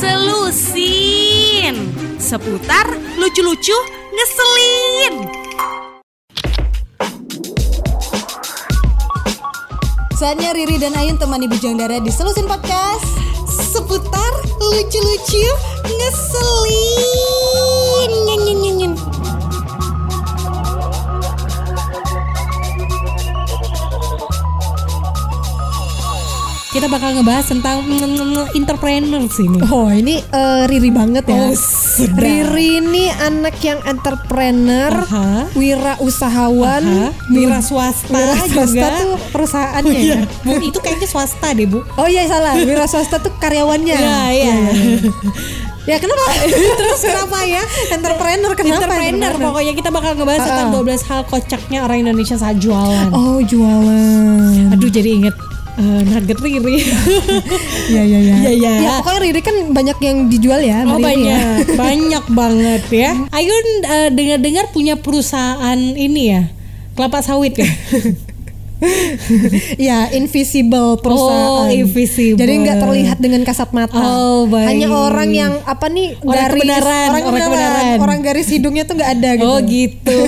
Selusin. Seputar lucu-lucu ngeselin. Saatnya Riri dan Ayun temani Bujang Dara di Selusin Podcast. Seputar lucu-lucu ngeselin Kita bakal ngebahas tentang entrepreneur sini. Oh ini eh, Riri banget ya Oh. Riri ini anak yang entrepreneur Aha. Wira usahawan Aha, Wira swasta Wira swasta juga. tuh perusahaannya Oh, iya. ya Bu, itu kayaknya swasta deh, Bu. Oh iya salah, wira swasta tuh karyawannya. Iya, iya. Ya kenapa? Terus kenapa ya? entrepreneur kenapa? Entrepreneur pokoknya kita bakal ngebahas tentang Ah, ah. 12 hal kocaknya orang Indonesia saat jualan. Oh jualan. Aduh jadi inget eh, nugget Riri. Iya iya iya. Iya, iya. Ya pokoknya Riri kan banyak yang dijual ya. Oh sama Riri ya. banyak, banyak banget ya. Ayun eh, dengar-dengar punya perusahaan ini ya, kelapa sawit ya. Ya invisible perusahaan. Oh, invisible. Jadi nggak terlihat dengan kasat mata. Oh, baik. Hanya orang yang apa nih Orang garis kebenaran, orang, orang kebenaran, kebenaran. orang garis hidungnya tuh nggak ada gitu. Oh gitu,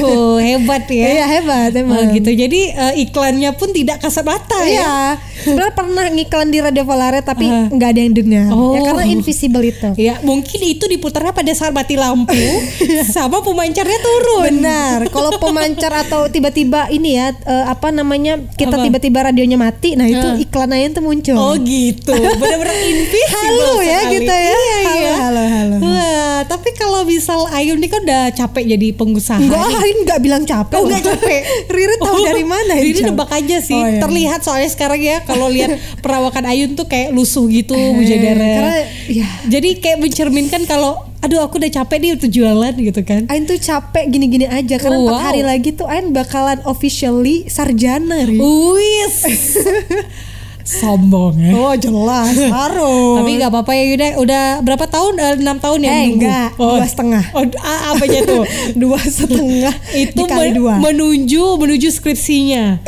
hebat ya. Iya hebat Oh emang. gitu. Jadi eh, iklannya pun tidak kasat mata ya. Sebenarnya pernah ngiklan di Radio Volare tapi nggak ada yang dengar. Oh. Ya karena invisible itu. Ya mungkin itu diputarnya pada saat mati lampu sama pemancarnya turun. Benar. Kalau pemancar atau tiba-tiba ini ya eh, apa namanya kita Apa? tiba-tiba radionya mati, nah itu Ah. iklan Ayan tuh muncul. Oh gitu, benar-benar invisible Halo ya sekali. gitu ya. Iya, Halo, iya. halo, halo. Wah, tapi kalau misal Ayun ini kan udah capek jadi pengusaha. Enggak. Ayin nggak bilang capek. Oh loh. nggak capek. Riri tahu Oh, dari mana Riri nebak aja sih. Oh, iya. Terlihat soalnya sekarang ya kalau lihat perawakan Ayun tuh kayak lusuh gitu, Eh, Bujadara. Karena ya Jadi kayak mencerminkan kalau aduh aku udah capek nih untuk jualan gitu kan. Ain tuh capek gini-gini aja karena wow. hari lagi tuh Ain bakalan officially sarjana Ri. Wis. Sombong ya. Oh jelas harus. Tapi nggak apa-apa ya Yuda. Udah berapa tahun? Eh, Enam tahun ya Eh, enggak, dua setengah. Oh, ah, apanya tuh? dua setengah Itu dikali men- dua. menuju menuju skripsinya.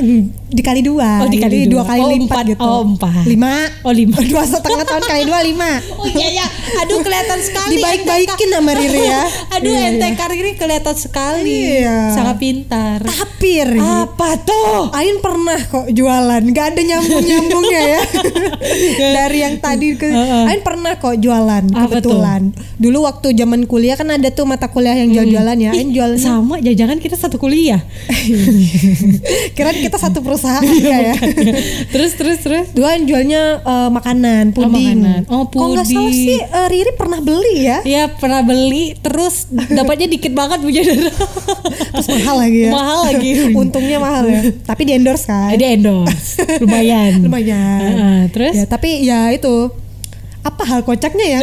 Dikali dua. Oh, dikali Jadi dua. dua kali Oh, lipat empat. gitu. Oh, empat. Lima. Oh, lima. Dua setengah tahun kali dua lima. Oh iya ya. Aduh kelihatan sekali. Dibaik-baikin sama Riri ya. Aduh Iya, ente iya. Riri kelihatan sekali. Iya. Sangat pintar. Tapi Ri, Apa tuh? Ain pernah kok jualan, nggak ada nyambung nyambungnya ya. Dari yang tadi ke, Heeh. Ain pernah kok jualan Apa kebetulan. Dulu waktu zaman kuliah kan ada tuh mata kuliah yang jual-jualan ya. Ain Ih, jualan sama jangan kita satu kuliah. Kira kita satu perusahaan Iya, enggak ya. terus terus terus. Dua Ain jualnya eh, makanan, puding. makanan. Oh, Kalau nggak salah puding. sih eh, Riri pernah beli ya. Ya pernah beli terus dapatnya dikit banget Bu Jadara. Terus mahal lagi ya. Mahal lagi. Untungnya mahal ya. Tapi di endorse kan. Ada endorse. Lumayan. Lumayan. Heeh, terus Ya, tapi ya itu apa hal kocaknya ya?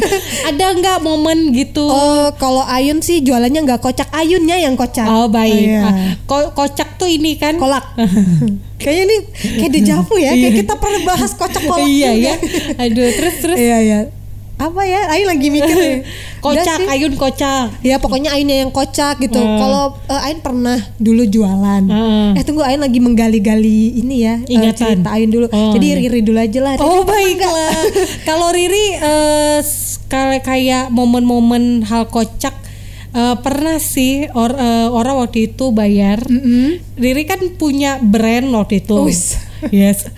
Ada nggak momen gitu? Oh, kalau Ayun sih jualannya nggak kocak, Ayunnya yang kocak. Oh baik. iya. Ah, ko- kocak tuh ini kan. Kolak. Kayaknya ini kayak dejavu ya. Kayak kita pernah bahas kocak kolak. iya juga. ya. Aduh terus terus. Iya iya. Apa ya? Ayun lagi mikir kocak. Ayun kocak. Ya pokoknya Ayunnya yang kocak gitu. Hmm. Kalau eh, Ayun pernah dulu jualan. Hmm. Eh tunggu Ayun lagi menggali-gali ini ya. eh, Ingatan. cerita Ayun dulu. Oh, Jadi iya. Riri dulu aja lah. Oh Riri nggak? baiklah. Kalau Riri eh, kal- kayak momen-momen hal kocak eh, pernah sih or- eh, orang waktu itu bayar. Riri kan punya brand waktu itu. Wis. Yes.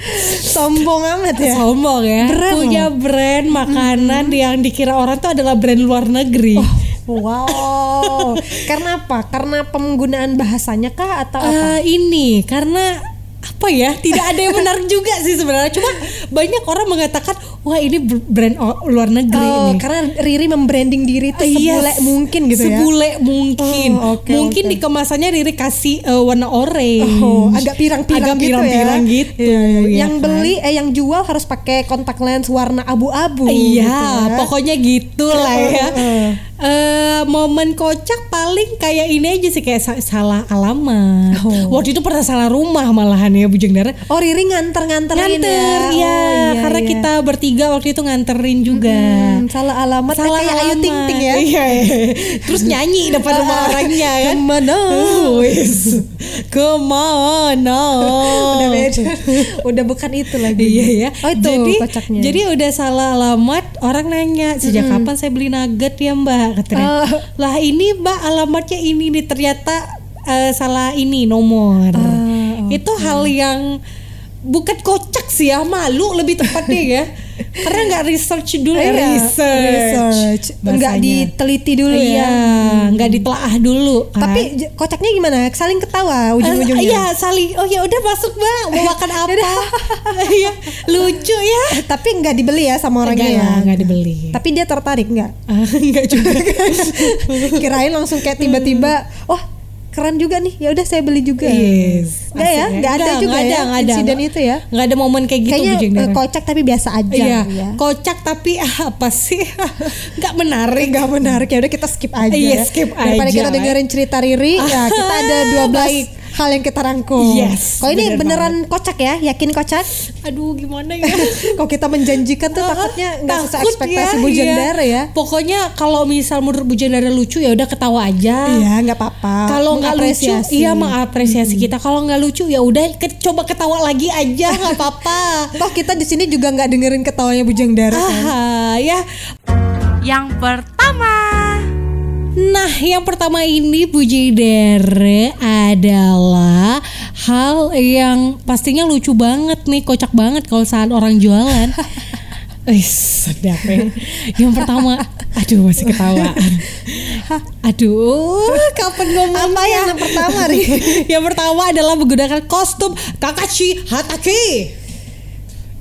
Sombong amat ya. Sombong ya. Brand punya brand makanan yang dikira orang tuh adalah brand luar negeri. Wow. Karena apa? Karena penggunaan bahasanya kah atau apa? Eh, ini karena apa ya tidak ada yang menarik juga sih sebenarnya cuma banyak orang mengatakan wah ini br- brand luar negeri Oh, nih karena Riri membranding diri itu Iya, sebule mungkin gitu ya. sebule mungkin Oh, oke, mungkin oke. di kemasannya Riri kasih eh, warna orange Oh, agak pirang-pirang gitu pirang-pirang ya. gitu Iya, iya. ya yang kan? beli eh yang jual harus pakai kontak lens warna abu-abu. Iya, gitu ya. pokoknya gitulah ya. Heeh. Eh, momen kocak paling kayak ini aja sih kayak sa- salah alamat. Oh. Waktu itu pernah salah rumah malahan ya Bujang Dara. Oh Riri nganter-nganterin Nganter ya, ya. Oh, iya, karena iya. kita bertiga tiga waktu itu nganterin juga. Hmm, salah alamat kan kayak Ayu Ting Ting ya. Iya, iya. Terus nyanyi depan rumah orangnya kan. Ke mana? Ke mana? Udah beda. Udah bukan itu lagi. Iya ya. Oh itu jadi, kocaknya. Jadi udah salah alamat, orang nanya sejak kapan saya beli nugget ya Mbak katanya. Oh. Lah ini Mbak alamatnya ini nih ternyata eh, salah ini nomor. Ah, Itu hal yang bukan kocak sih ya, malu lebih tepatnya ya. Karena nggak research dulu ya. Research. Bahasanya. diteliti dulu Iya, ya. nggak ditelaah dulu. kan. Tapi j- kocaknya gimana? Saling ketawa ujung-ujungnya. Iya, saling. Oh ya udah masuk Mbak, mau makan apa? Iya, lucu ya. Tapi nggak dibeli ya sama orangnya ya. nggak dibeli. Tapi dia tertarik nggak? Ah, enggak juga. Kirain langsung kayak tiba-tiba, oh keren juga nih. Ya udah saya beli juga. Yes. Nggak ya? Nggak ada juga nggak ya ada, nggak ada. insiden itu ya? Nggak ada momen kayak gitu Kayaknya eh, kocak tapi biasa aja. Iya, ya. kocak tapi apa sih? Nggak menarik. Nggak menarik ya udah kita skip aja. Iya, ya. skip Daripada aja. kita dengerin cerita Riri, ya kita ada 12 Baik. Hal yang kita rangkum. Yes, Kalau ini bener beneran kocak ya? Yakin kocak? Aduh, gimana ya? Kalau kita menjanjikan tuh takutnya nggak sesuai ekspektasi ya, Bujang iya. Dara ya. Pokoknya kalau misal menurut Bujang Dara lucu ya udah ketawa aja. Iya, nggak apa-apa. Kalau nggak lucu, Mengapresiasi. iya mengapresiasi kita. Kalau nggak lucu ya udah ke- coba ketawa lagi aja, nggak apa-apa. Toh kita di sini juga nggak dengerin ketawanya Bujang Dara kan. Ya. Yang pertama, Nah, yang pertama ini Puji Dere adalah hal yang pastinya lucu banget nih, kocak banget kalau saat orang jualan. Eh, sedap ya. Yang pertama, aduh masih ketawa. Aduh, kapan ngomongnya? Apa yang yang pertama, Ri? yang pertama adalah menggunakan kostum Kakashi Hatake.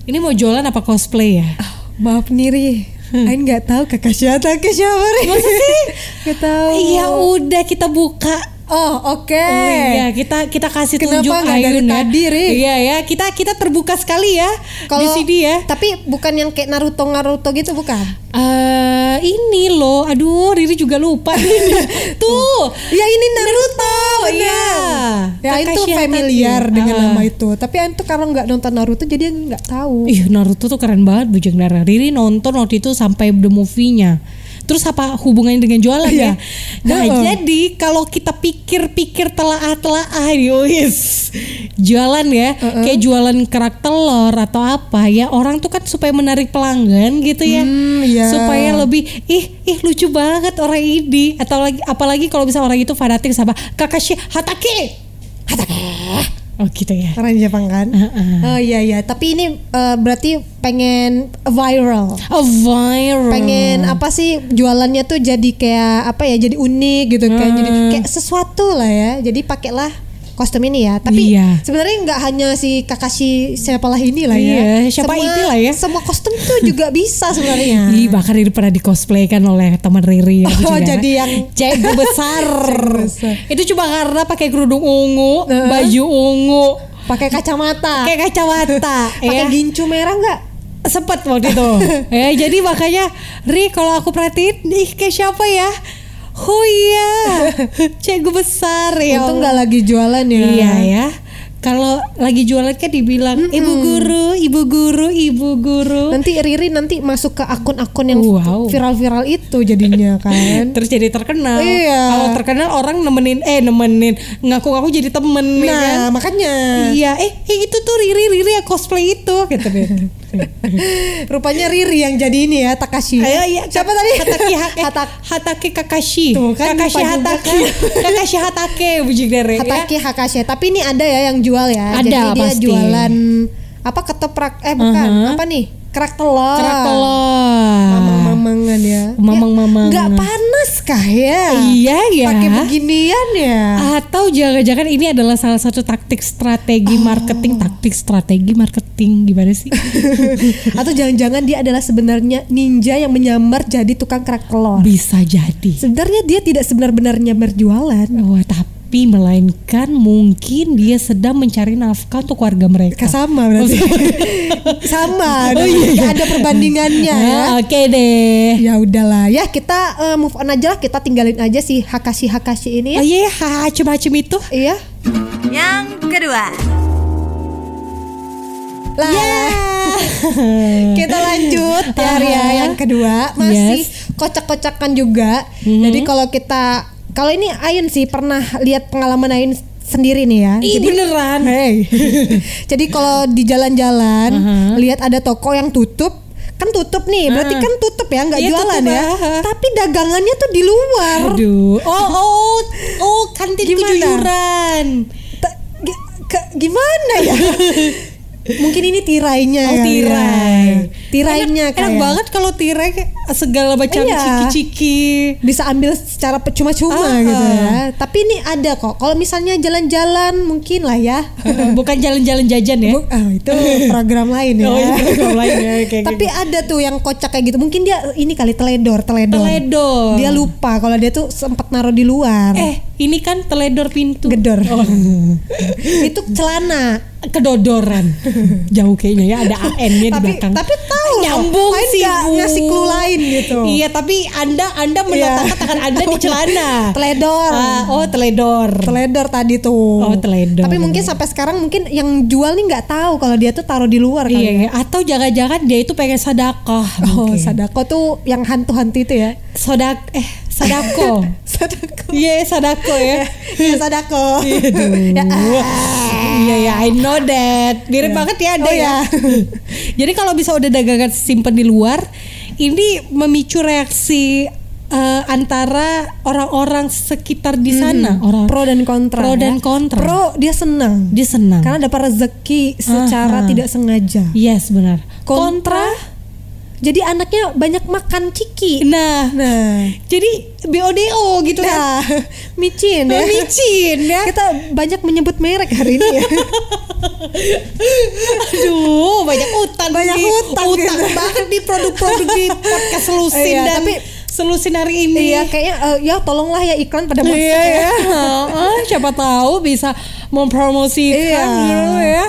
Ini mau jualan apa cosplay ya? Maaf nih Ri. Ain nggak tahu kakak siapa ke siapa. Masa sih? Nggak tahu. Iya udah kita buka Oh oke. Oh iya, kita kita kasih Kenapa tunjuk nggak dari Ayun ya. tadi, Ri? Iya ya, kita kita terbuka sekali ya di Kalau sini ya. Tapi bukan yang kayak Naruto Naruto gitu bukan? Eh ini loh, aduh Riri juga lupa. Tuh. Ya ini Naruto. iya. Ya itu Takashi Hatake. familiar dengan Ah. nama itu. Tapi Ain tuh kalau nggak nonton Naruto jadi nggak tahu. Ih Naruto tuh keren banget Bujang Dara. Riri nonton waktu itu sampai the movie-nya. Terus apa hubungannya dengan jualan ya? Nah Heeh. jadi kalau kita pikir-pikir telaah-telaah wis jualan ya, kayak jualan kerak telur atau apa ya orang tuh kan supaya menarik pelanggan gitu ya, Hmm, iya. supaya lebih ih ih lucu banget orang ini. Atau lagi apalagi kalau bisa orang itu fanatik sama Kakashi Hatake, Hatake, oh gitu ya. Karena di Jepang kan? Heeh. Oh iya iya. Tapi ini eh, berarti pengen viral. Oh viral. pengen apa sih jualannya tuh jadi kayak apa ya jadi unik gitu kan jadi Hmm. kayak sesuatu lah ya jadi pakailah kostum ini ya tapi Iya. sebenarnya nggak hanya si Kakashi siapalah ini lah ya Iya, siapa Semua- inilah ya. semua kostum tuh juga bisa sebenarnya Ih, bahkan Riri pernah di cosplay kan oleh teman Riri ya, Oh, juga. jadi yang- cego besar. besar. Itu cuma karena pakai kerudung ungu, Heeh. baju ungu, pakai kacamata pakai kacamata, pakai ya. gincu merah nggak Sempet waktu itu. ya, jadi makanya Ri kalau aku perhatiin, ih kayak siapa ya? Oh iya, cego besar ya. untung nggak lagi jualan ya Iya ya. Kalau lagi jualan kan dibilang ibu guru, ibu guru, ibu guru. nanti Riri nanti masuk ke akun-akun yang Wow. viral-viral itu jadinya kan terus jadi terkenal. Iya. Kalau terkenal orang nemenin eh nemenin ngaku-ngaku jadi temen ya kan? nah makanya Iya, eh, eh, itu tuh Riri Riri yang cosplay itu gitu deh. Rupanya Riri yang jadi ini ya Takashi. Ayo iya Siapa tadi? Hatake ha- eh, Hatak Hatake Kakashi. Tuh, kan Kakashi Hatake. kan. Kakashi Hatake bujik dere ya. Hatake Hakashi. Tapi ini ada ya yang jual ya. Ada, Jadi dia pasti. jualan apa ketoprak eh bukan Uh-huh. apa nih kerak telur. Kerak telur. Mamang-mamangan ya. Mamang-mamangan. Nggak panas kah ya? Iya ya. Pakai beginian ya. Atau jangan-jangan ini adalah salah satu taktik strategi Oh. marketing, taktik strategi marketing gimana sih? Atau jangan-jangan dia adalah sebenarnya ninja yang menyamar jadi tukang kerak telur. Bisa jadi. Sebenarnya dia tidak sebenar-benarnya berjualan. Oh, tapi melainkan mungkin dia sedang mencari nafkah untuk keluarga mereka. Sama berarti. Sama. Oh, dong. iya, iya. Ada perbandingannya ya. Ah, Oke deh. Ya udahlah ya kita eh, move on aja lah kita tinggalin aja si Hakashi Hakashi ini Oh ya. iya, ya, macem-macem itu. Iya. yang kedua, Lah. Yeah. Kita lanjut ya Ria Aha. yang kedua masih Yes. kocak-kocakan juga. Mhm. Jadi kalau kita kalau ini Ayun sih pernah lihat pengalaman Ayun sendiri nih ya. Ih Jadi beneran. Hey. Jadi kalau di jalan-jalan Aha. lihat ada toko yang tutup, kan tutup nih, berarti Ah. kan tutup ya, nggak Iya, jualan ya. aha. Tapi dagangannya tuh di luar. Aduh. Oh oh oh kantin Gimana? kejujuran. Ta- gi- ke- gimana ya? Mungkin ini tirainya Oh ya. tirai. Tirainya enak, enak banget kalau tirai segala macam Iya. ciki-ciki. bisa ambil secara cuma-cuma Ah, gitu ya. Tapi ini ada kok. Kalau misalnya jalan-jalan mungkin lah ya. Bukan jalan-jalan jajan ya. Bu- ah, itu program lain ya. Oh, itu program lain ya, Tapi ada tuh yang kocak kayak gitu. Mungkin dia ini kali teledor, teledor. Teledor. Dia lupa kalau dia tuh sempat naruh di luar. Eh, ini kan teledor pintu. gedor. Oh, itu celana. kedodoran. Jauh kayaknya ya ada AN-nya di tapi belakang. tapi tahu nyambung sih ngasih clue lain gitu. Iya, tapi Anda Anda meletakkan tangan Anda di celana. Teledor. Ah, oh, teledor. Teledor tadi tuh. Oh, teledor. Tapi mungkin sampai sekarang mungkin yang jual nih nggak tahu kalau dia tuh taruh di luar kali. Iya, ya. iya. atau jangan-jangan dia itu pengen sedekah. Oh, sadako tuh yang hantu-hantu itu ya. Sodak eh sadako. sadako. Iya, sadako ya. Iya, sadako. Ya, Iya ya, I know that. Mirip banget ya ada Oh, ya. ya. Jadi kalau bisa udah dagangan simpen di luar, ini memicu reaksi eh, antara orang-orang sekitar di sana, orang pro dan kontra. Pro ya. dan kontra. Pro dia senang. dia senang. Karena dapat rezeki secara Aha. tidak sengaja. yes, benar. Kontra, jadi anaknya banyak makan ciki. Nah, Nah, jadi BODO gitu kan. nah micin ya. Micin ya. Kita banyak menyebut merek hari ini ya. Aduh, banyak utang Banyak nih. utang utang gitu. banget di produk-produk di podcast selusin Iya, dan tapi- selusin hari ini. Iya, kayaknya eh, ya tolonglah ya iklan pada masuk Iya ya. ya, siapa tahu bisa mempromosikan Iya. gitu ya.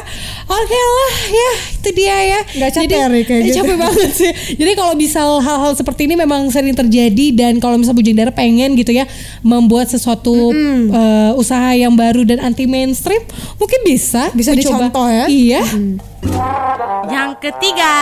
Oke lah, ya itu dia ya. Nggak capek, Jadi, Ri, kayak gitu. Capek banget sih. Jadi kalau misal hal-hal seperti ini memang sering terjadi dan kalau misal Bujang Dara pengen gitu ya membuat sesuatu eh, usaha yang baru dan anti mainstream, mungkin bisa Bisa mencoba. dicontoh ya. Iya. Yang ketiga,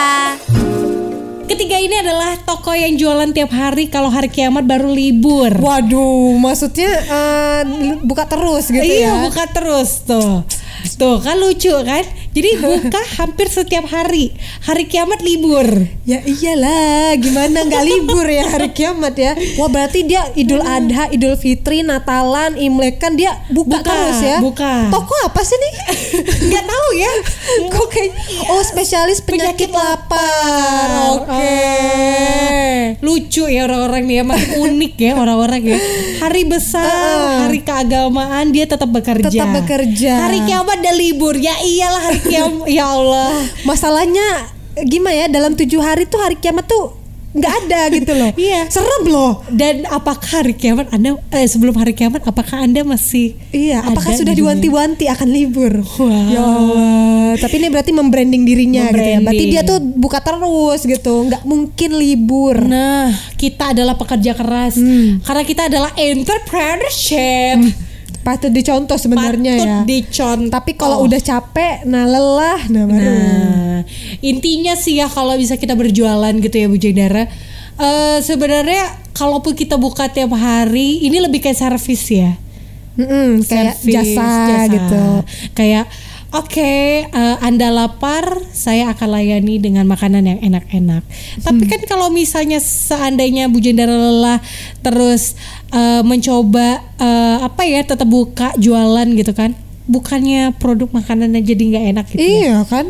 Ketiga ini adalah toko yang jualan tiap hari kalau hari kiamat baru libur. Waduh, maksudnya eh, buka terus gitu iya, ya. buka terus tuh. Tuh kan lucu kan? Jadi buka hampir setiap hari. Hari kiamat libur. Ya iyalah, gimana nggak libur ya hari kiamat ya? Wah berarti dia Idul Adha, Idul Fitri, Natalan, Imlek kan dia buka, Buka, terus ya? buka. Toko apa sih nih? Nggak tahu ya. Kok kayak oh spesialis penyakit, lapar. Oke. Lucu ya orang-orang nih ya, makin unik ya orang-orang ya. Hari besar, Heeh. hari keagamaan dia tetap bekerja. Tetap bekerja. Hari kiamat dan libur. Ya iyalah hari kiamat. ya Allah. Masalahnya gimana ya? Dalam tujuh hari tuh hari kiamat tuh nggak ada gitu loh. Iya. Serem loh. Dan apakah hari kiamat Anda eh, sebelum hari kiamat apakah Anda masih Iya, apakah sudah diwanti-wanti akan libur? Wow. Ya Allah. Tapi ini berarti membranding dirinya gitu ya. Berarti Membranding. dia tuh buka terus gitu, nggak mungkin libur. Nah, kita adalah pekerja keras Hmm. karena kita adalah entrepreneurship. Patut dicontoh sebenarnya Patut ya. dicontoh. Tapi kalau udah capek, nah lelah, nah baru. Nah, intinya sih ya kalau bisa kita berjualan gitu ya Bu Jendara. eh sebenarnya kalaupun kita buka tiap hari, ini lebih kayak servis ya. Mm-mm, kayak Servis, jasa, gitu. Kayak oke, eh, Anda lapar, saya akan layani dengan makanan yang enak-enak. Tapi Hmm. kan kalau misalnya seandainya Bu Jendara lelah terus eh, mencoba eh, apa ya tetap buka jualan gitu kan. Bukannya produk makanannya jadi nggak enak gitu. ya? Iya kan?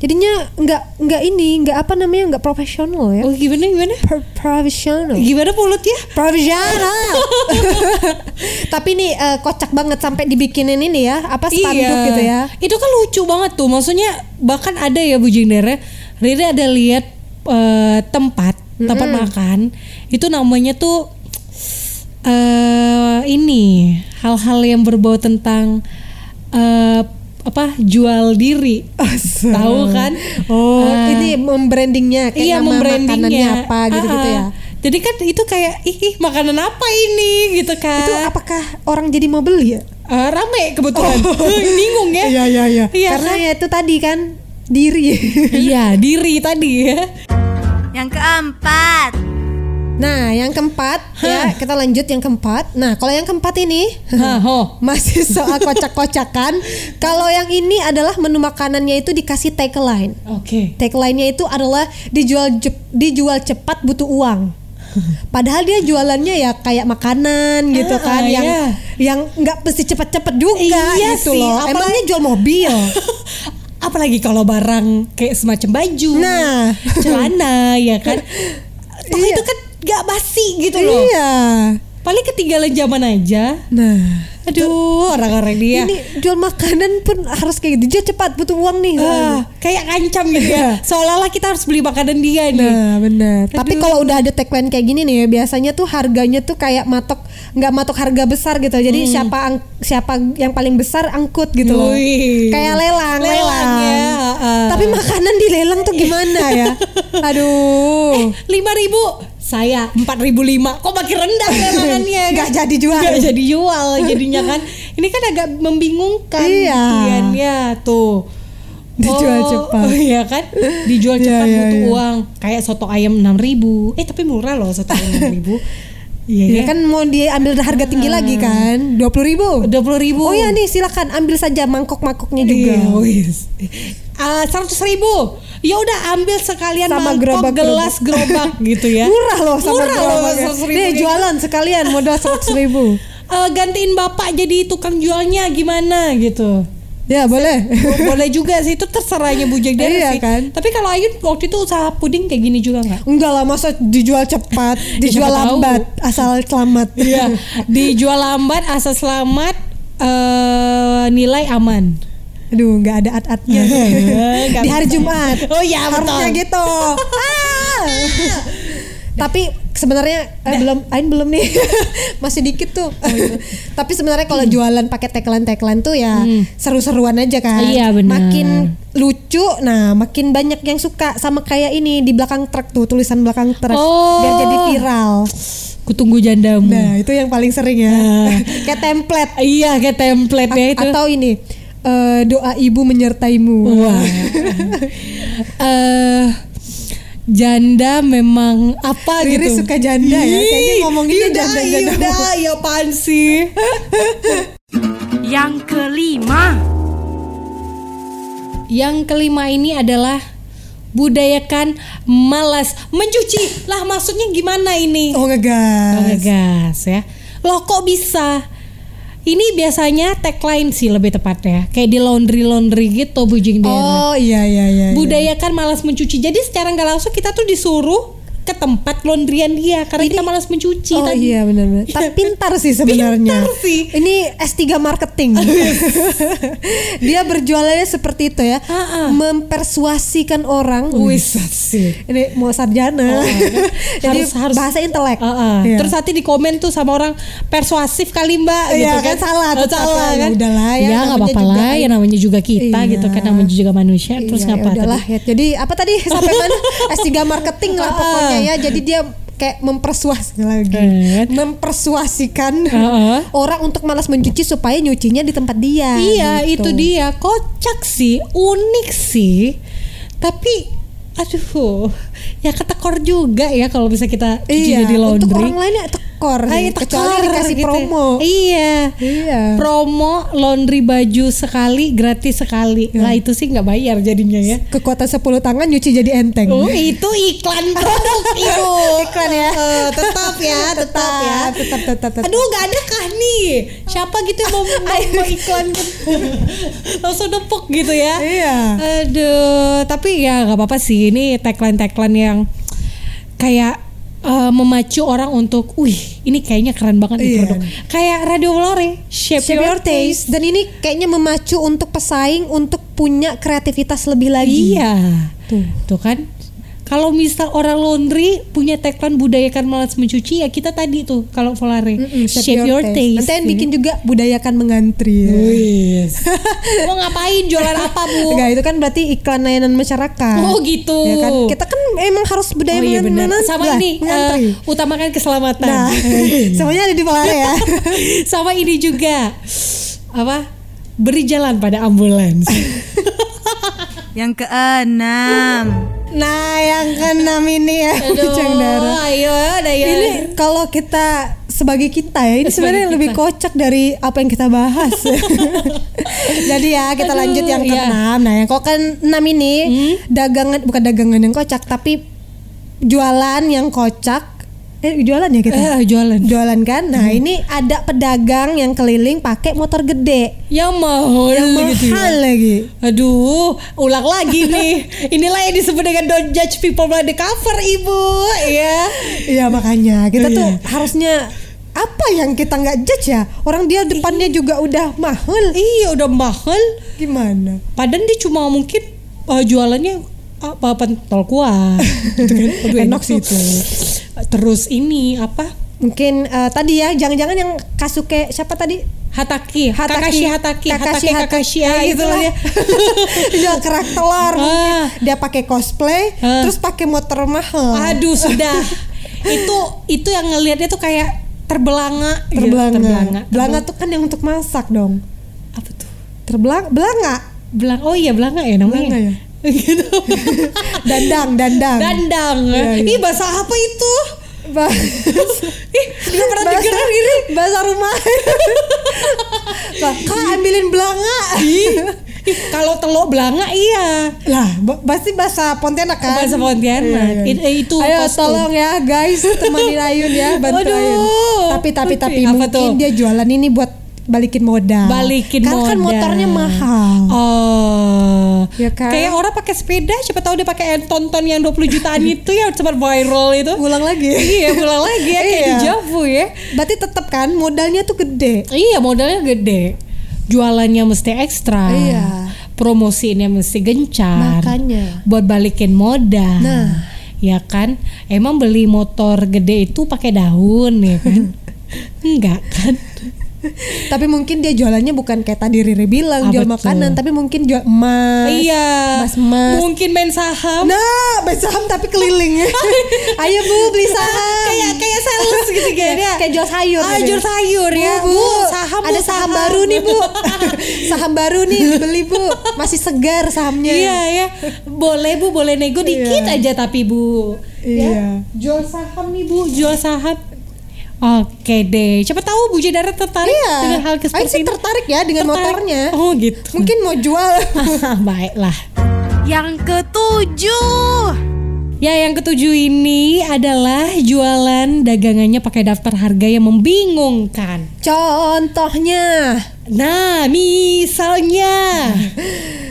Jadinya nggak nggak ini, nggak apa namanya, nggak profesional ya. Oh gimana gimana? Per- profesional. Gimana mulutnya? Profesional. Tapi nih eh, kocak banget sampai dibikinin ini ya, apa spanduk gitu ya. Itu kan lucu banget tuh. Maksudnya bahkan ada ya Bu Jindera, Riri ada lihat eh, tempat tempat makan itu namanya tuh eh ini hal-hal yang berbau tentang eh, apa jual diri. Tahu kan? Oh, Eh, ini membrandingnya kayak iya nama membrandingnya makanannya apa gitu-gitu Ah, ya. ah. Jadi kan itu kayak ih, ih, makanan apa ini gitu kan. Itu apakah orang jadi mau beli ya? Eh, rame kebetulan. Bingung ya. iya iya. Iya Karena kan? ya itu tadi kan diri. Iya, diri tadi ya. Yang keempat. Nah, yang keempat ya kita lanjut yang keempat. Nah, kalau yang keempat ini masih soal kocak-kocakan. Kalau yang ini adalah menu makanannya itu dikasih tagline. Oke. Tagline-nya itu adalah dijual dijual cepat butuh uang. Padahal dia jualannya ya kayak makanan gitu Ah, kan yang iya. yang nggak mesti cepet-cepet juga Iya gitu sih, loh. apalagi- Emangnya jual mobil. Apalagi kalau barang kayak semacam baju, Nah. celana ya kan. Toh Iya. itu kan gak basi gitu loh. iya. Paling ketinggalan zaman aja. Nah, Aduh, orang-orang dia. ini jual makanan pun harus kayak gitu. Dia cepat butuh uang nih. Ah, kayak kancam gitu ya. Seolah-olah kita harus beli makanan dia nih. Nah benar. Tapi kalau udah ada tagline kayak gini nih ya biasanya tuh harganya tuh kayak matok nggak matok harga besar gitu. Jadi Hmm. siapa ang- siapa yang paling besar angkut gitu loh. Wih. Kayak lelang, lelang. Lelang ya, ah. Tapi makanan dilelang tuh gimana ya? Aduh. lima ribu saya empat ribu lima kok makin rendah lelangannya Nggak jadi jual. nggak jadi jual jadinya kan ini kan agak membingungkan Iya. gituan ya tuh Dijual oh, cepat. oh iya kan dijual Iya, cepat iya, butuh iya. uang kayak soto ayam enam ribu eh tapi murah loh soto ayam enam ribu iya Ya kan mau diambil harga tinggi lagi kan? Dua puluh ribu. dua puluh ribu Oh ya nih silakan ambil saja mangkok-mangkoknya juga. Iya, wis. Ah, seratus ribu. Ya udah ambil sekalian Sama mangkok, gerobak-gerobak. gelas, gerobak gitu ya. Murah loh sama Murah loh, gerobaknya. 100.000 Nih kayak jualan sekalian modal seratus ribu. Eh, gantiin bapak jadi tukang jualnya gimana gitu. Ya boleh. Boleh juga sih itu terserahnya Bu Jagdara Iya, sih. kan? Tapi kalau Ayu waktu itu usaha puding kayak gini juga nggak? Enggak lah masa dijual cepat, dijual siapa tahu. lambat, asal selamat. Iya, dijual lambat asal selamat eh, nilai aman. Aduh, nggak ada at-atnya. Di hari. Jumat. Oh iya, Harusnya gitu. Ah. Tapi sebenarnya eh, belum Ain belum nih. Masih dikit tuh. Tapi sebenarnya kalau jualan pakai tagline-tagline tuh ya seru-seruan aja kan. Iya, benar. Makin lucu, nah makin banyak yang suka sama kayak ini di belakang truk tuh tulisan belakang truk Oh. biar jadi viral. Kutunggu jandamu. Nah, itu yang paling sering ya. Nah. kayak template Iya, kayak template ya A- itu. atau ini eh, doa ibu menyertaimu. Wah. Eh janda memang apa Riri gitu. suka janda ya. Kayaknya ngomonginnya udah, janda-janda. Udah, ya apaan sih? Yang kelima. Yang kelima ini adalah budayakan malas mencuci. Lah maksudnya gimana ini? Oh ngegas. Oh, ngegas ya. Loh kok bisa? Ini biasanya tagline sih lebih tepatnya. Kayak di laundry-laundry gitu Bu Jing Dera. Oh iya iya iya. iya. budayakan malas mencuci. Jadi secara nggak langsung kita tuh disuruh ke tempat laundryan dia karena kita malas mencuci Oh tadi. iya benar-benar. Tapi pintar sih sebenarnya. Pintar sih. Ini S3 marketing. Dia berjualannya seperti itu ya. Ah. Mempersuasikan orang. Wis sih. Ini mau sarjana. Oh, Jadi Harus- harus- bahasa intelek. Ah. Iya. Terus nanti di komen tuh sama orang persuasif kali mbak Iya, gitu kan salah, Oh, salah ya. kan Udahlah, ya, ya nggak apa-apa lah ya namanya juga kita Iya. gitu kan namanya juga manusia terus Iya, ngapa ya udahlah ya. Jadi apa tadi sampai mana? S3 marketing lah Ah. pokoknya ya. Jadi dia kayak mempersuasi lagi. Eh. Mempersuasikan ah. orang untuk malas mencuci supaya nyucinya di tempat dia. Iya gitu. itu dia kocak sih unik sih tapi aduh ya ketekor juga ya kalau bisa kita cuci Iya, di laundry untuk orang lain ya tekor sih. Ay, Kecuali tekor dikasih gitu. promo. Iya. Iya. Promo laundry baju sekali gratis sekali. Iya. Lah itu sih nggak bayar jadinya ya. Kekuatan 10 tangan nyuci jadi enteng. Oh itu iklan produk itu. Iklan ya. Eh, tetap ya, tetap ya. tetap tetap tetap. Aduh gak ada kah nih Siapa gitu yang mau, mau, mau iklan Langsung nepuk gitu ya Iya. Aduh Tapi ya gak apa-apa sih Ini tagline-tagline yang Kayak eh, Memacu orang untuk Wih ini kayaknya keren banget nih Iya. produk Kayak Radio Flore Shape, Shape your taste dan ini kayaknya memacu untuk pesaing untuk punya kreativitas lebih lagi. Iya Tuh. Tuh kan kalau misal orang laundry punya tagline budayakan malas mencuci ya kita tadi tuh kalau Volare Mm-mm, shape, your, taste. Nanti yang bikin juga budayakan mengantri. ya. Mau ngapain jualan apa bu? Enggak, itu kan berarti iklan layanan masyarakat. Oh gitu. Ya kan? Kita kan emang harus budaya Oh iya Sama lah, ini mengantri. eh, utamakan keselamatan. Nah, semuanya ada di Polare ya. Sama ini juga apa? Beri jalan pada ambulans. Yang keenam. Nah, yang keenam ini ya, Aduh, Cang Dara. ayo ada ya. Ini kalau kita sebagai kita ya, ini sebenarnya kita. lebih kocak dari apa yang kita bahas. Jadi ya kita Aduh, lanjut yang iya. Hmm? keenam. Nah, yang kok keenam ini dagangan bukan dagangan yang kocak, tapi jualan yang kocak. Eh, jualan ya kita? Eh, jualan. Jualan kan? Nah, ini ada pedagang yang keliling pakai motor gede. Yang mahal Yang gitu ya. mahal lagi. Aduh, ulang lagi nih. Inilah yang disebut dengan don't judge people by the cover, Ibu. Ya. Iya makanya kita tuh Iya. harusnya apa yang kita nggak judge ya orang dia depannya juga udah mahal Iya, udah mahal. gimana Padahal dia cuma mungkin uh, jualannya apa pentol kuah. gitu kan. Aduh, Enak sih tuh. Terus ini apa? mungkin eh, tadi ya jangan-jangan yang Kasuke siapa tadi Hataki, Kakashi Hataki, Kakashi Hatake Kakashi, ah, itu lah dia. dia kerak telur. Ah. dia pakai cosplay Ah. terus pakai motor mahal Aduh, sudah. itu itu yang ngelihatnya tuh kayak terbelanga, gitu, terbelanga terbelanga. belanga tuh kan yang untuk masak dong Apa tuh? terbelanga belanga Belang. Oh iya, belanga ya namanya. Belanga ya? Gitu. dandang dandang Dandang. Iya, iya. Ih, bahasa apa itu? Ba- Ih, nggak pernah bahasa, denger ini. bahasa rumah kak ambilin belanga Ih, kalau telur belanga iya. lah pasti bahasa Pontianak kan Bahasa Pontianak. Iya, iya. It- eh, itu ayo kostum. tolong ya guys temanin Ayun ya bantu Aduh. Ayun tapi tapi Oke, tapi mungkin tuh? dia jualan ini buat balikin modal Balikin karena kan modal. motornya mahal Oh, Ya kan? kayak orang pakai sepeda, siapa tahu dia pakai tonton yang 20 jutaan itu ya sempat viral itu. ulang lagi iya, pulang lagi ya kayak Iya. di Javu ya. berarti tetap kan modalnya tuh gede Iya, modalnya gede. Jualannya mesti ekstra. Iya. Promosinya mesti gencar. Makanya. Buat balikin modal. Nah. Ya kan? Emang beli motor gede itu pakai daun ya kan? Enggak kan? Tapi mungkin dia jualannya bukan kayak tadi Riri bilang Ah, jual makanan tapi mungkin jual emas iya. emas emas Mungkin main saham. Nah, beli saham tapi keliling ya. Ayo Bu, beli saham. kayak kayak sales gitu kan ya. Kayak jual sayur. Ah, gitu. jual sayur ya. Bu, Bu, saham, Bu, ada saham, saham. baru nih Bu. saham baru nih beli Bu. Masih segar sahamnya. Iya ya, boleh bu, boleh nego dikit Iya. aja tapi bu. Iya. Ya, jual saham nih bu, jual saham. Oke deh, siapa tahu Bu Jedara tertarik Iya. dengan hal seperti sih ini. tertarik ya dengan Tertarik. motornya. Oh gitu. Mungkin mau jual. Baiklah. Yang ketujuh. Ya yang ketujuh ini adalah jualan dagangannya pakai daftar harga yang membingungkan. Contohnya. Nah, misalnya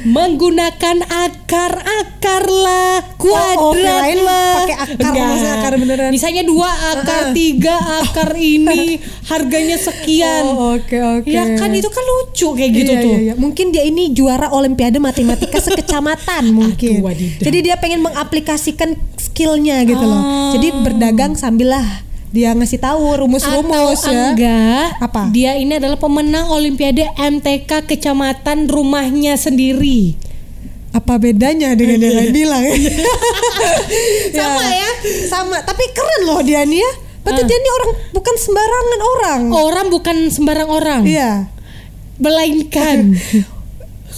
menggunakan akar-akar lah, kuadrat Oh, oh, kirain lah. pakai akar, akar beneran. Misalnya dua akar, tiga akar ini harganya sekian. Oh, oke oke. Ya kan itu kan lucu kayak gitu Iya, tuh. iya, iya. Mungkin dia ini juara olimpiade matematika sekecamatan mungkin. Aduh. Jadi dia pengen mengaplikasikan skillnya gitu loh. Ah. Jadi berdagang sambil lah dia ngasih tahu rumus-rumus ya. enggak? Apa? Dia ini adalah pemenang Olimpiade MTK kecamatan rumahnya sendiri. Apa bedanya dengan yang lain bilang ya? Sama ya? Sama, tapi keren loh dia nih ya. Berarti Ah. dia nih orang bukan sembarangan orang. Orang bukan sembarang orang, Iya. melainkan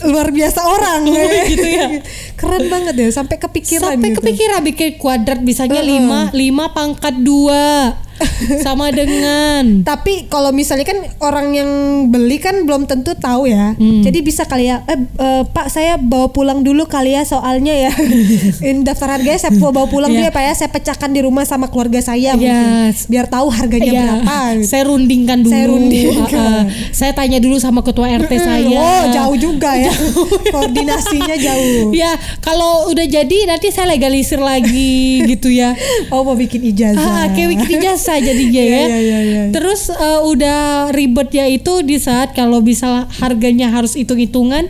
Luar biasa orang gitu ya. Keren banget ya sampai kepikiran sampai gitu. kepikiran bikin kuadrat misalnya Heeh. 5 5 pangkat 2 sama dengan Tapi kalau misalnya kan orang yang beli kan belum tentu tahu ya. Hmm. Jadi bisa kali ya, eh, eh, Pak saya bawa pulang dulu kali ya soalnya ya. Daftar harganya saya bawa pulang Iya. dia Pak ya. Saya pecahkan di rumah sama keluarga saya mungkin. Yes. Biar tahu harganya Ya, berapa. gitu. saya rundingkan dulu. Saya rundingkan. Ah, ah. saya tanya dulu sama ketua RT saya. Oh jauh juga ya. Koordinasinya jauh. Ya, kalau udah jadi nanti saya legalisir lagi gitu ya. Oh mau bikin ijazah. Ah, kayak bikin jasa jadinya ya. Iya, iya, iya, iya. Terus eh, udah ribetnya itu di saat kalau bisa harganya harus hitung-hitungan.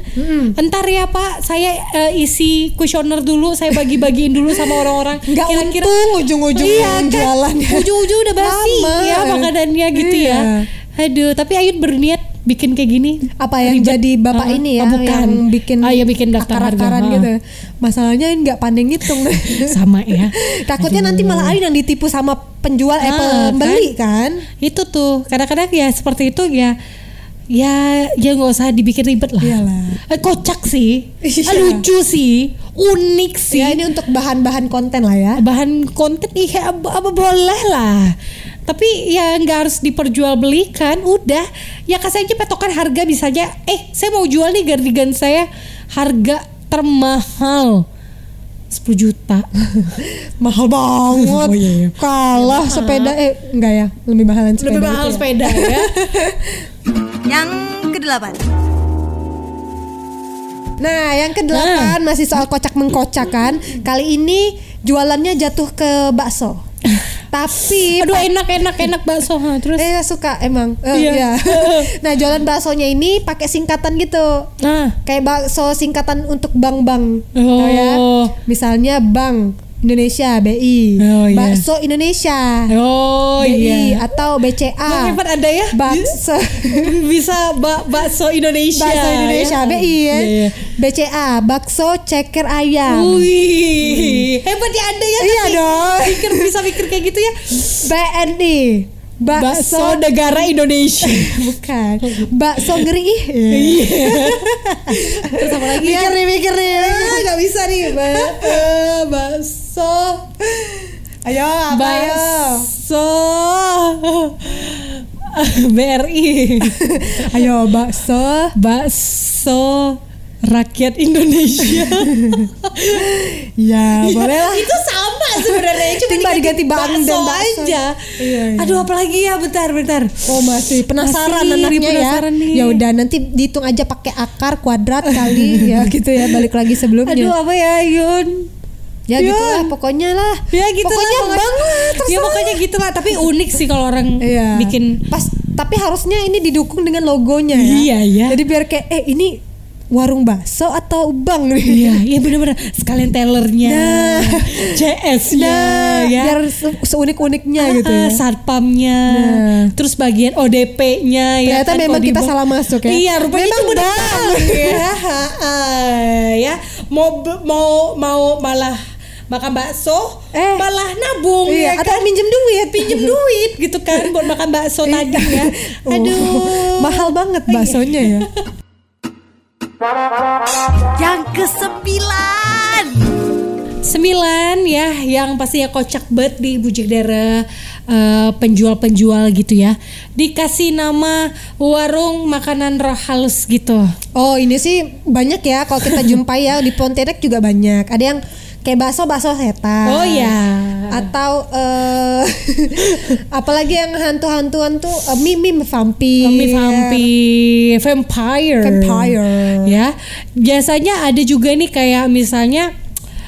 Entar ya Pak, saya eh, isi kuesioner dulu, saya bagi-bagiin dulu sama orang-orang. Nggak Kira-kira untung ujung-ujung iya, kan? jualan ya. Ujung-ujung udah basi Lama. ya makanannya gitu Iya. ya. Aduh, tapi Ayun berniat bikin kayak gini. apa yang Ribet. jadi bapak Ah, ini ya oh, bukan. yang bikin Ah, ya bikin daftar harga. akar-akaran Ah. gitu masalahnya ini nggak pandai ngitung Sama ya. takutnya nanti malah Ayun yang ditipu sama penjual eh Ah, pembeli kan itu tuh kadang-kadang ya seperti itu ya ya ya nggak usah dibikin ribet lah. Iyalah. Eh, kocak sih, Iya. Ah, lucu sih, unik sih. Ya ini untuk bahan-bahan konten lah ya. bahan konten iya apa, apa boleh lah tapi ya nggak harus diperjualbelikan udah ya kasih aja patokan harga bisa aja eh saya mau jual nih gardigan saya harga termahal 10 juta Mahal banget. Oh, iya, iya. Kalah sepeda eh enggak ya, lebih mahalan sepeda. lebih mahal gitu ya. sepeda ya Yang kedelapan. Nah, yang kedelapan masih soal kocak mengkocak kan. Kali ini jualannya jatuh ke bakso. Tapi aduh enak enak enak bakso ha. terus eh suka emang. Eh, Iya. iya. nah, jualan baksonya ini pakai singkatan gitu. nah Kayak bakso singkatan untuk bank-bank. Oh. Tau ya? Misalnya Bank Indonesia BI, Oh, iya. Bakso Indonesia. oh BI iya atau BCA. Yang hebat ada ya Bakso bisa bak bakso Indonesia Bakso Indonesia ya. BI ya. Iya, iya. BCA Bakso Ceker Ayam. Wih, hebat ya ada ya. Iya dong. Pikir bisa pikir kayak gitu ya. BNI Bakso Bakso negara Indonesia. bukan Bakso ngeri ih. Terus apa lagi ya? Mikir nih mikir nih Ah, nggak bisa nih. Ba- bakso. Ayo apa ayo Bakso. BRI. Ayo bakso Bakso rakyat Indonesia. Ya boleh lah itu sama sebenarnya cuma Tinggal diganti bang dan bakso bakso. aja. Iya, iya. Aduh apalagi ya bentar bentar. Oh masih penasaran Masih anaknya penasaran ya nih. Ya udah nanti dihitung aja pakai akar kuadrat kali ya gitu ya balik lagi sebelumnya Aduh apa ya Yun? Ya Yun. gitu lah pokoknya lah Ya gitu Pokoknya lah, bang lah Ya pokoknya gitu lah Tapi unik sih kalau orang Iya. bikin pas tapi harusnya ini didukung dengan logonya ya. Iya, iya. Jadi biar kayak eh ini warung bakso atau nih. Iya, iya bener-bener sekalian tellernya, Nah. CS-nya, Nah, ya. biar se- seunik-uniknya gitu Ah, ya. satpamnya, Nah. terus bagian ODP-nya ya. Ternyata kan, memang kita salah masuk ya. Iya, rupanya Memang itu benar ya. ya, mau mau mau malah makan bakso, Eh. malah nabung Iya, ya atau kan? minjem duit, pinjem duit gitu kan buat makan bakso tadi ya. Oh, Aduh. mahal banget baksonya ya. Yang kesembilan. Sembilan ya yang pastinya kocak banget di Bujik Daerah eh, penjual-penjual gitu ya dikasih nama warung makanan roh halus gitu Oh, ini sih banyak ya kalau kita jumpai ya di Pontianak juga banyak. Ada yang kayak bakso bakso setan. oh ya Atau eh apalagi yang hantu-hantuan tuh eh, mie mie vampir. Mie vampir, vampire, Vampire. ya biasanya ada juga nih kayak misalnya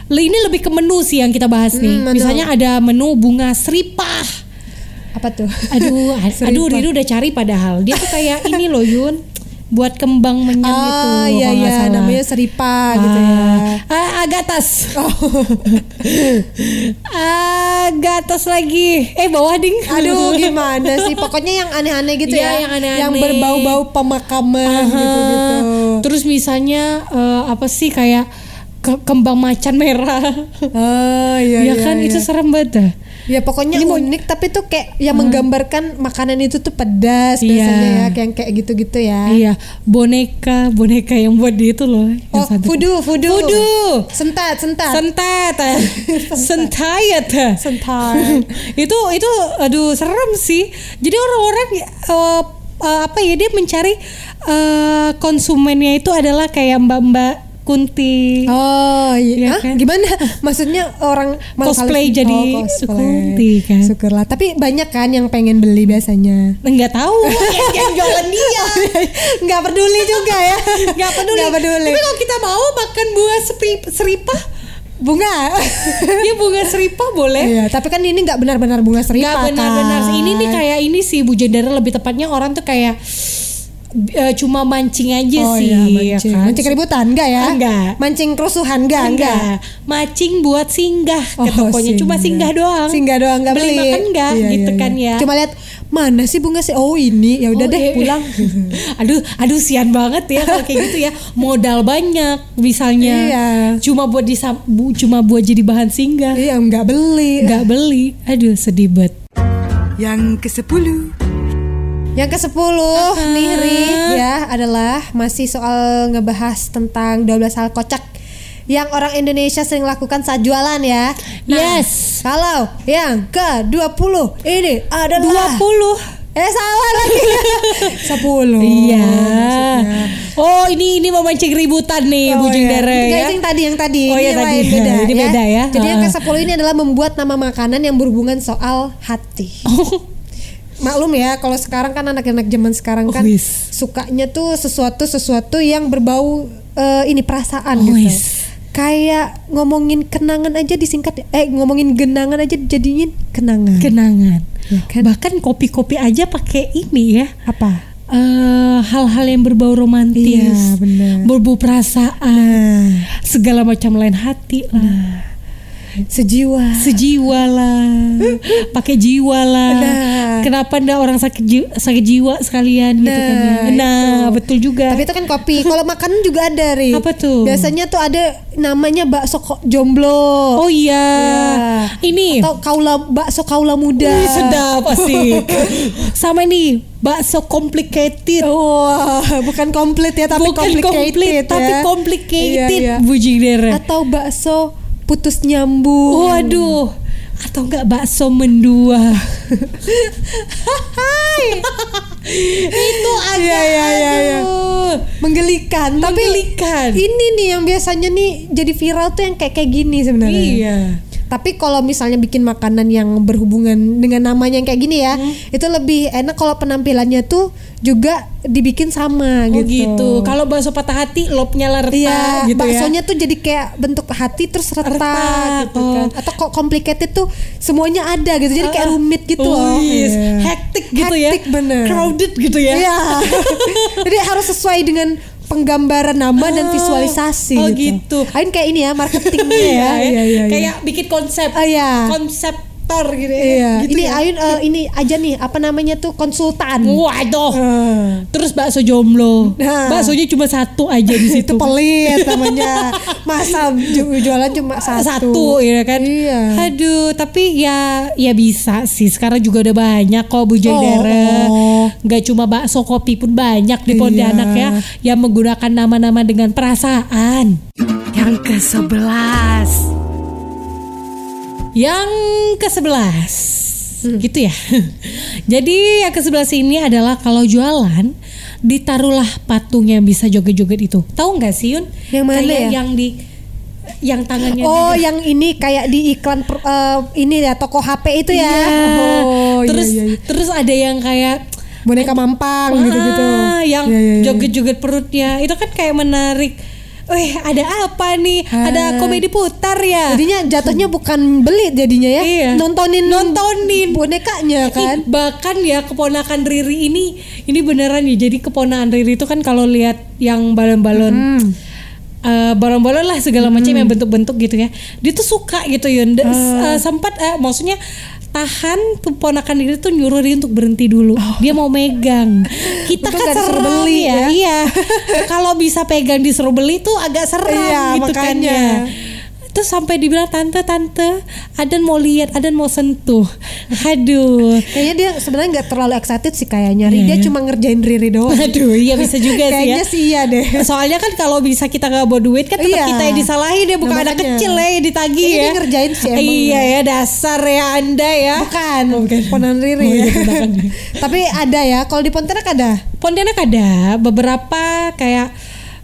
ini lebih ke menu sih yang kita bahas nih Hmm, menu. misalnya ada menu bunga seripah Apa tuh? aduh aduh Riru udah cari padahal dia tuh kayak ini loh Yun buat kembang menyang itu Ah, iya nggak iya salah. namanya seripa gitu ya. Ah, agatas. Oh. agatas lagi. Eh bawah ding. Aduh gimana sih? Pokoknya yang aneh-aneh gitu Iya, ya. yang aneh-aneh. Yang berbau-bau pemakaman gitu-gitu. Terus misalnya eh, apa sih kayak ke- kembang macan merah. Oh iya ya iya. kan iya. itu serem banget. Ya pokoknya Ini mau- unik tapi tuh kayak yang menggambarkan makanan itu tuh pedas Iya. biasanya ya kayak kayak gitu-gitu ya. Iya, boneka, boneka yang buat di itu loh. Oh, fudu, fudu. Fudu. Sentat, sentat. Sentat, sentayat, Sentat. itu itu aduh serem sih. Jadi orang-orang eh, eh, apa ya dia mencari eh, konsumennya itu adalah kayak mbak-mbak Kunti. Oh iya, Iya Hah? kan? gimana? Maksudnya orang Cosplay halus- jadi oh, cosplay. Sukunti kan? Syukurlah. Tapi banyak kan yang pengen beli biasanya. Enggak tahu yang, yang jualan dia. Nggak peduli juga ya. Enggak peduli. Nggak peduli. Tapi kalau kita mau makan buah seripah, Bunga. ya bunga seripah boleh. Iya, tapi kan ini nggak benar-benar bunga seripah. Nggak benar-benar kan? ini nih kayak ini sih Bu Jendara lebih tepatnya orang tuh kayak eh, cuma mancing aja Oh sih iya, ya mancing. kan? Mancing keributan enggak ya? Enggak. Mancing kerusuhan enggak? Enggak. enggak macing buat singgah ke Oh, tokonya cuma singgah doang Singgah doang enggak beli beli. makan enggak Iya, gitu iya, kan iya. ya Cuma lihat mana sih bunga sih? Oh ini. Ya udah Oh, deh iya. pulang. aduh aduh sian banget ya kalau kayak gitu ya modal banyak misalnya Iya. cuma buat disam, bu, cuma buat jadi bahan singgah Iya, enggak beli. nggak beli aduh sedih banget Yang ke sepuluh. Yang ke 10 nih Ri ya adalah masih soal ngebahas tentang 12 hal kocak yang orang Indonesia sering lakukan saat jualan ya. Yes. Kalau yang ke 20 ini adalah 20 Eh salah lagi 10 Iya. maksudnya. Oh ini ini memancing ributan nih Oh, Bujing iya. Dere ya. yang tadi yang tadi. Oh, iya, Ini tadi. beda, Ini beda ya. Jadi yang Ah. ke-10 ini adalah membuat nama makanan yang berhubungan soal hati. Oh, Maklum ya, kalau sekarang kan anak-anak zaman sekarang Oh, kan wis. sukanya tuh sesuatu sesuatu yang berbau eh, ini perasaan Oh, gitu. Kayak ngomongin kenangan aja disingkat eh ngomongin genangan aja dijadiin kenangan. kenangan. Ya kan? Bahkan kopi-kopi aja pakai ini ya. Apa? Eh, hal-hal yang berbau romantis, Iya, berbau perasaan, segala macam lain hati lah, Sejiwa. sejiwa lah, pakai jiwa lah. Nah. Kenapa ndak orang sakit jiwa, sakit jiwa sekalian gitu kan ya? Nah, Nah, itu. betul juga. Tapi itu kan kopi. Kalau makanan juga ada, Ri. Apa tuh? Biasanya tuh ada namanya bakso jomblo. oh iya, ini Atau kaula bakso kaula muda. Wih, sedap asik. Sama ini bakso complicated. Wah, bukan komplit ya, tapi Bukan complicated komplit, ya. tapi complicated Iya, iya. dere. Atau bakso putus nyambung. Waduh, atau enggak bakso mendua. Itu agak iya, iya, iya. aduh. Menggelikan. Menggelikan. Tapi ini nih yang biasanya nih jadi viral tuh yang kayak kayak gini sebenarnya. Iya. Tapi kalau misalnya bikin makanan yang berhubungan dengan namanya yang kayak gini ya, Hmm. itu lebih enak kalau penampilannya tuh juga dibikin sama Oh gitu. gitu. Kalau bakso patah hati, lopnya retak Iya, gitu baksonya ya. tuh jadi kayak bentuk hati terus retak, Retak, gitu oh. kan. Atau kok complicated tuh semuanya ada gitu. Jadi kayak Ah, rumit gitu oh, loh. yes. Iya. Hektik gitu ya. Hektik bener. Crowded gitu ya. Iya. jadi harus sesuai dengan penggambaran nama dan Ah, visualisasi oh gitu. gitu. Ain kayak ini ya marketingnya ya. Iya, ya. Iya, iya, iya. Kayak bikin konsep. Oh, iya. Gitu ya. Iya, Gitu ini ya. Ayun eh, ini aja nih apa namanya tuh konsultan. Waduh. Eh, Terus bakso jomblo. Nah. Baksonya cuma satu aja di situ. itu pelit namanya. Masa ju- jualan cuma satu. satu ya kan Iya. aduh tapi ya ya bisa sih sekarang juga udah banyak kok Bu Oh, Jaidara oh. nggak cuma bakso kopi pun banyak di Pontianak Iya. ya yang menggunakan nama-nama dengan perasaan Yang ke sebelas yang ke sebelas Hmm. gitu ya jadi yang ke sebelas ini adalah kalau jualan ditaruhlah patung yang bisa joget-joget itu tahu nggak sih Yun Yang mana Kayak ya? yang di yang tangannya Oh, di- yang ini kayak di iklan per- eh, ini ya toko HP itu ya. Iya. Oh, iya, terus iya, iya. terus ada yang kayak boneka mampang gitu-gitu. yang iya, iya. joget-joget perutnya itu kan kayak menarik. Wih, ada apa nih? Ada komedi putar ya. Jadinya jatuhnya bukan beli jadinya ya. Iya. Nontonin Nontonin. bonekanya kan. Ih, bahkan ya keponakan Riri ini ini beneran ya. Jadi keponakan Riri itu kan kalau lihat yang balon-balon Hmm. eh, balon-balon lah segala macam yang bentuk-bentuk gitu ya. Dia tuh suka gitu Yun. Dan, Ah. eh, sempat eh, maksudnya tahan keponakan Riri tuh nyuruh dia untuk berhenti dulu. Dia mau megang. Kita Oh. Untung kan serem beli ya. ya. Iya. kalau bisa pegang disuruh beli tuh agak seram Iya, gitu kan makanya. ya terus sampai dibilang tante tante Adan mau lihat Adan mau sentuh aduh Kayaknya dia sebenarnya nggak terlalu excited sih kayaknya. Ri. Iya, dia iya. cuma ngerjain Riri doang. aduh iya bisa juga sih ya Kayaknya sih iya deh. soalnya kan kalau bisa kita nggak bawa duit kan tetap Iya. kita yang disalahin ya bukan Nah, anak kecil ya yang ditagih ya dia ngerjain sih emang. iya ya dasar ya anda ya Bukan, ponan Riri Oh, ya. Tapi ada ya, kalau di Pontianak ada. Pontianak ada beberapa kayak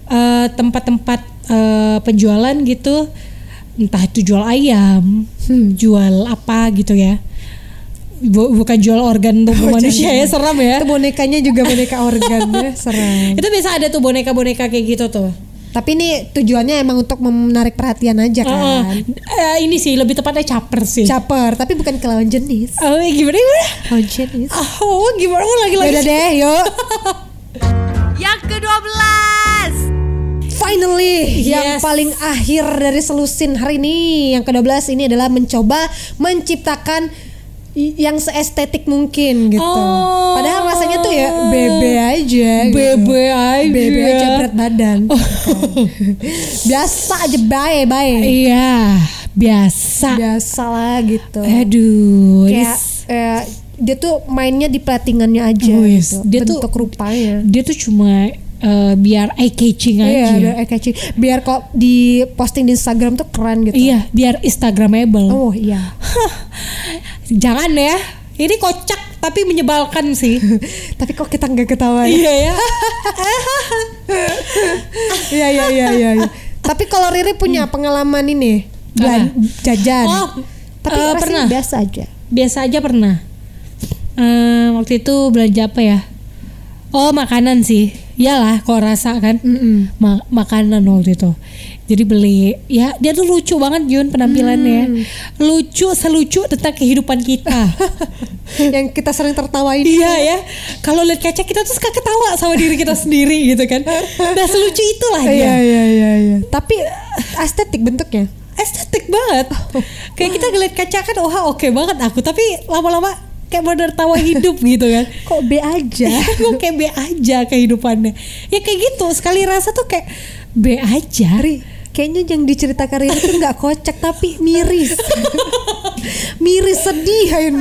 eh, tempat-tempat eh, penjualan gitu entah itu jual ayam, hmm. jual apa gitu ya. Bukan jual organ tubuh oh, manusia jangan. ya, seram ya. Itu bonekanya juga boneka organ ya, seram. Itu biasa ada tuh boneka-boneka kayak gitu tuh. Tapi ini tujuannya emang untuk menarik perhatian aja kan. Uh, uh, ini sih lebih tepatnya caper sih. Caper, tapi bukan ke jenis. Oh, uh, gimana gimana? Lawan jenis. Oh, gimana lagi-lagi. Udah deh, yuk. Yang ke-12. Finally, yes. yang paling akhir dari selusin hari ini yang ke-12 ini adalah mencoba menciptakan yang seestetik mungkin gitu. Oh. Padahal rasanya tuh ya bebe aja. Gitu. Bebe gitu. aja. Bebe aja berat badan. Oh. Biasa aja bye bye. Iya, biasa. Biasa lah gitu. Aduh. Kayak, eh, dia tuh mainnya di platingannya aja. Oh, yes. gitu. Dia Bentuk tuh rupanya. Dia tuh cuma eh, biar eye catching Iya, aja. biar eye catching. Biar kok di posting di Instagram tuh keren gitu. Iya, biar instagramable. Oh iya. Jangan ya. Ini kocak tapi menyebalkan sih. Tapi kok kita nggak ketawa ya? iya ya. Iya iya iya iya. iya. Tapi kalau Riri punya pengalaman ini belan- jajan. Hmm. Oh, Tapi rasanya pernah. biasa aja. Biasa aja pernah. Eh, waktu itu belanja apa ya? Oh makanan sih. Iyalah kok rasa kan. Mm-mm. Ma- makanan waktu itu. Jadi beli ya dia tuh lucu banget Jun penampilannya. Hmm. Lucu selucu tentang kehidupan kita. Yang kita sering tertawain. iya ya. Kalau lihat kaca kita tuh suka ketawa sama diri kita sendiri gitu kan. Nah selucu itulah dia. Iya iya iya iya. Tapi estetik bentuknya. estetik banget. Kayak kita ngeliat kaca kan, wah oke banget aku. Tapi lama-lama kayak mau tertawa hidup gitu kan. Kok B aja? Kok kayak B aja kehidupannya. Ya kayak gitu. Sekali rasa tuh kayak B aja. Ri, kayaknya yang diceritakan itu nggak kocak tapi miris. miris sedih Ain.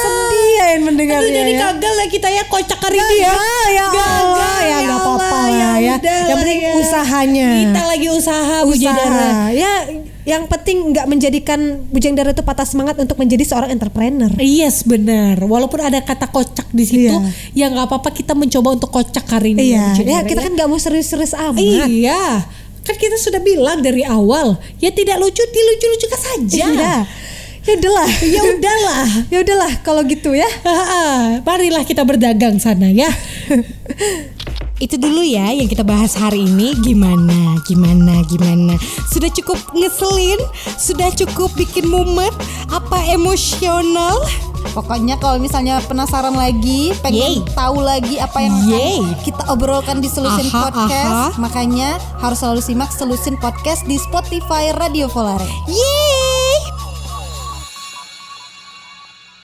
Sedih Ain mendengarnya Aduh, jadi ya. gagal lah kita ya kocak hari ini ya. Ya, ya Gagal, Allah, ya nggak apa-apa lah ya. udah Yang penting ya. usahanya. Kita lagi usaha, usaha. Ya, yang penting nggak menjadikan Bujang Dara itu patah semangat untuk menjadi seorang entrepreneur. Yes benar. Walaupun ada kata kocak di situ, Iya. ya nggak apa-apa kita mencoba untuk kocak hari ini. Iya, Bu ya kita kan nggak mau serius-serius amat. Iya, kan kita sudah bilang dari awal, ya tidak lucu, dilucu-lucukan saja. Iya. Ya udahlah. Ya udahlah. ya udahlah kalau gitu ya. Marilah kita berdagang sana ya. Itu dulu ya yang kita bahas hari ini gimana gimana gimana sudah cukup ngeselin sudah cukup bikin mumet apa emosional Pokoknya kalau misalnya penasaran lagi, pengen Yeay. tahu lagi apa yang akan kita obrolkan di Solusin Aha, Podcast, aha. makanya harus selalu simak Solusin Podcast di Spotify Radio Volare. Yeay